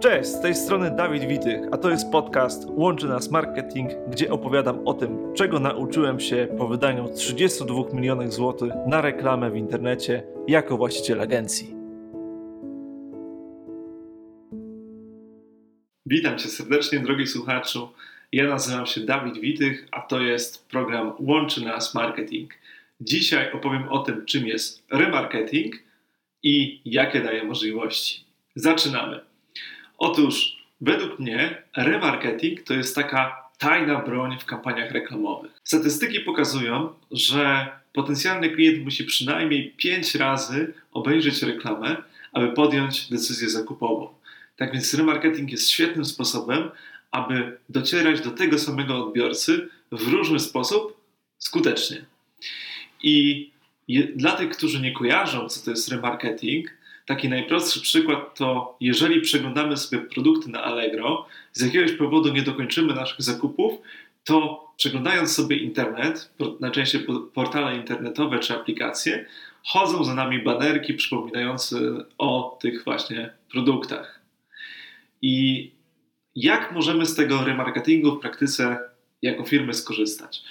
Cześć, z tej strony Dawid Witych, a to jest podcast Łączy Nas Marketing, gdzie opowiadam o tym, czego nauczyłem się po wydaniu 32 milionów złotych na reklamę w internecie jako właściciel agencji. Witam Cię serdecznie, drogi słuchaczu. Ja nazywam się Dawid Witych, a to jest program Łączy Nas Marketing. Dzisiaj opowiem o tym, czym jest remarketing i jakie daje możliwości. Zaczynamy. Otóż, według mnie, remarketing to jest taka tajna broń w kampaniach reklamowych. Statystyki pokazują, że potencjalny klient musi przynajmniej 5 razy obejrzeć reklamę, aby podjąć decyzję zakupową. Tak więc remarketing jest świetnym sposobem, aby docierać do tego samego odbiorcy w różny sposób skutecznie. I dla tych, którzy nie kojarzą, co to jest remarketing, Taki najprostszy przykład to, jeżeli przeglądamy sobie produkty na Allegro, z jakiegoś powodu nie dokończymy naszych zakupów, to przeglądając sobie internet, najczęściej portale internetowe czy aplikacje, chodzą za nami banerki przypominające o tych właśnie produktach. I jak możemy z tego remarketingu w praktyce jako firmy skorzystać?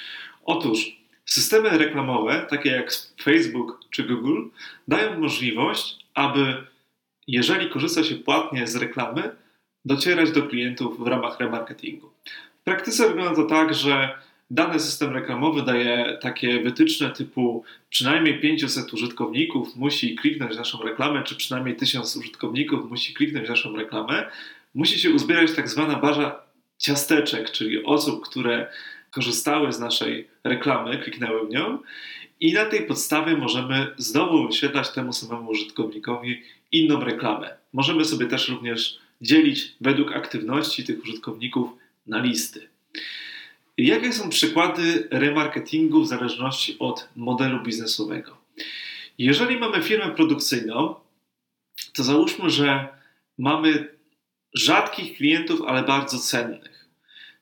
Otóż systemy reklamowe, takie jak Facebook czy Google, dają możliwość aby jeżeli korzysta się płatnie z reklamy, docierać do klientów w ramach remarketingu. W praktyce wygląda to tak, że dany system reklamowy daje takie wytyczne typu przynajmniej 500 użytkowników musi kliknąć naszą reklamę, czy przynajmniej 1000 użytkowników musi kliknąć naszą reklamę. Musi się uzbierać tak zwana baza ciasteczek, czyli osób, które korzystały z naszej reklamy, kliknęły w nią i na tej podstawie możemy znowu wyświetlać temu samemu użytkownikowi inną reklamę. Możemy sobie też również dzielić według aktywności tych użytkowników na listy. Jakie są przykłady remarketingu w zależności od modelu biznesowego? Jeżeli mamy firmę produkcyjną, to załóżmy, że mamy rzadkich klientów, ale bardzo cennych.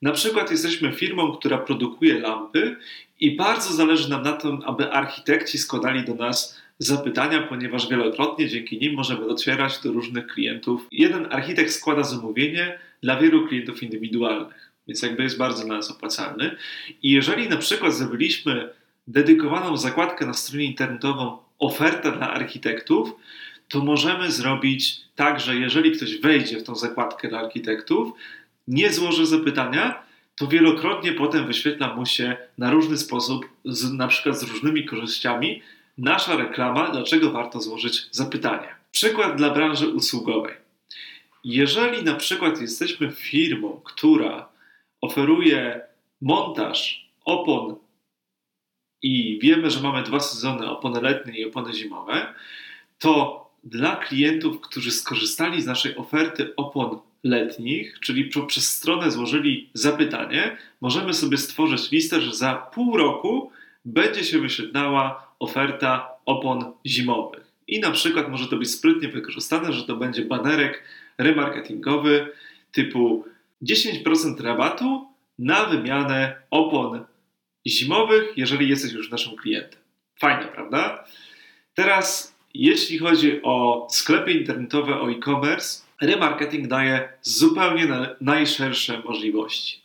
Na przykład jesteśmy firmą, która produkuje lampy i bardzo zależy nam na tym, aby architekci składali do nas zapytania, ponieważ wielokrotnie dzięki nim możemy docierać do różnych klientów. Jeden architekt składa zamówienie dla wielu klientów indywidualnych, więc jakby jest bardzo dla nas opłacalny. I jeżeli na przykład zrobiliśmy dedykowaną zakładkę na stronie internetową oferta dla architektów, to możemy zrobić tak, że jeżeli ktoś wejdzie w tą zakładkę dla architektów, nie złoży zapytania, to wielokrotnie potem wyświetla mu się na różny sposób, z, na przykład z różnymi korzyściami, nasza reklama, dlaczego warto złożyć zapytanie. Przykład dla branży usługowej. Jeżeli na przykład jesteśmy firmą, która oferuje montaż opon i wiemy, że mamy dwa sezony opony letnie i opony zimowe, to dla klientów, którzy skorzystali z naszej oferty opon letnich, czyli przez stronę złożyli zapytanie, możemy sobie stworzyć listę, że za pół roku będzie się wyświetlała oferta opon zimowych. I na przykład może to być sprytnie wykorzystane, że to będzie banerek remarketingowy typu 10% rabatu na wymianę opon zimowych, jeżeli jesteś już naszym klientem. Fajne, prawda? Teraz, jeśli chodzi o sklepy internetowe, o e-commerce, remarketing daje zupełnie najszersze możliwości.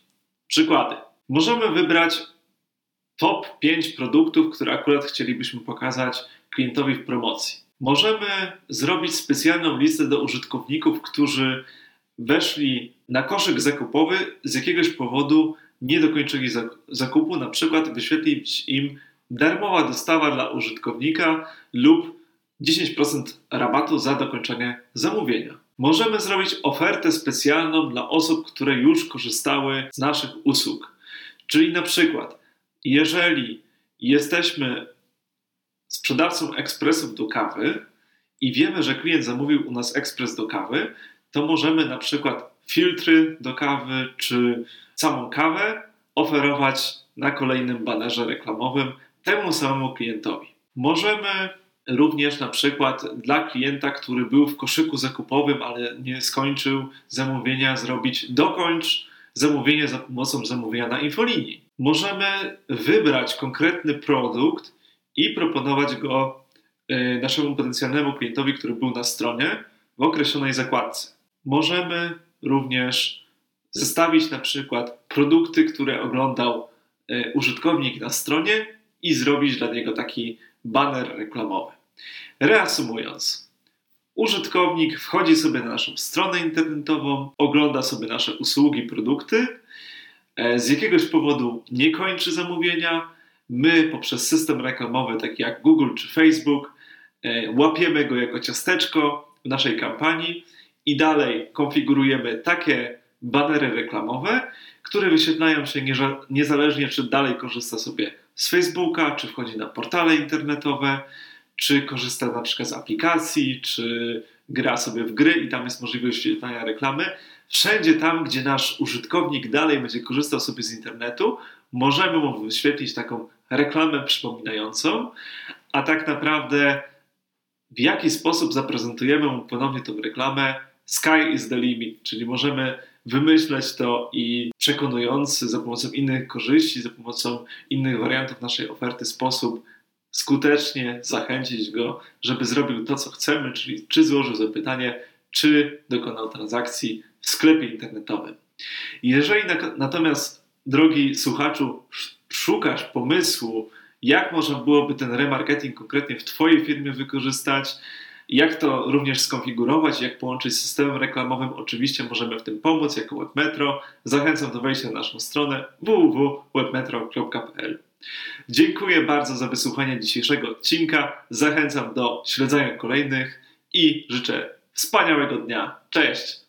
Przykłady. Możemy wybrać top 5 produktów, które akurat chcielibyśmy pokazać klientowi w promocji. Możemy zrobić specjalną listę do użytkowników, którzy weszli na koszyk zakupowy z jakiegoś powodu nie dokończyli zakupu, na przykład wyświetlić im darmowa dostawa dla użytkownika lub 10% rabatu za dokończenie zamówienia. Możemy zrobić ofertę specjalną dla osób, które już korzystały z naszych usług. Czyli na przykład, jeżeli jesteśmy sprzedawcą ekspresów do kawy i wiemy, że klient zamówił u nas ekspres do kawy, to możemy na przykład filtry do kawy czy samą kawę oferować na kolejnym banerze reklamowym temu samemu klientowi. Możemy również na przykład dla klienta, który był w koszyku zakupowym, ale nie skończył zamówienia, zrobić dokończ zamówienie za pomocą zamówienia na infolinii. Możemy wybrać konkretny produkt i proponować go e, naszemu potencjalnemu klientowi, który był na stronie w określonej zakładce. możemy również zestawić na przykład produkty, które oglądał e, użytkownik na stronie i zrobić dla niego taki banner reklamowy. Reasumując, użytkownik wchodzi sobie na naszą stronę internetową, ogląda sobie nasze usługi, produkty, e, z jakiegoś powodu nie kończy zamówienia. My poprzez system reklamowy taki jak Google czy Facebook e, łapiemy go jako ciasteczko w naszej kampanii i dalej konfigurujemy takie banery reklamowe, które wyświetlają się niezależnie, czy dalej korzysta sobie z Facebooka, czy wchodzi na portale internetowe, czy korzysta na przykład z aplikacji, czy gra sobie w gry i tam jest możliwość wyświetlania reklamy. Wszędzie tam, gdzie nasz użytkownik dalej będzie korzystał sobie z internetu, możemy mu wyświetlić taką reklamę przypominającą, a tak naprawdę w jaki sposób zaprezentujemy mu ponownie tą reklamę, sky is the limit, czyli możemy wymyśleć to i przekonujący za pomocą innych korzyści, za pomocą innych wariantów naszej oferty sposób skutecznie zachęcić go, żeby zrobił to, co chcemy, czyli czy złożył zapytanie, czy dokonał transakcji w sklepie internetowym. Jeżeli natomiast, drogi słuchaczu, szukasz pomysłu, jak można byłoby ten remarketing konkretnie w Twojej firmie wykorzystać, jak to również skonfigurować, jak połączyć z systemem reklamowym, oczywiście możemy w tym pomóc jako WebMetro. Zachęcam do wejścia na naszą stronę www.webmetro.pl. Dziękuję bardzo za wysłuchanie dzisiejszego odcinka. Zachęcam do śledzenia kolejnych i życzę wspaniałego dnia. Cześć!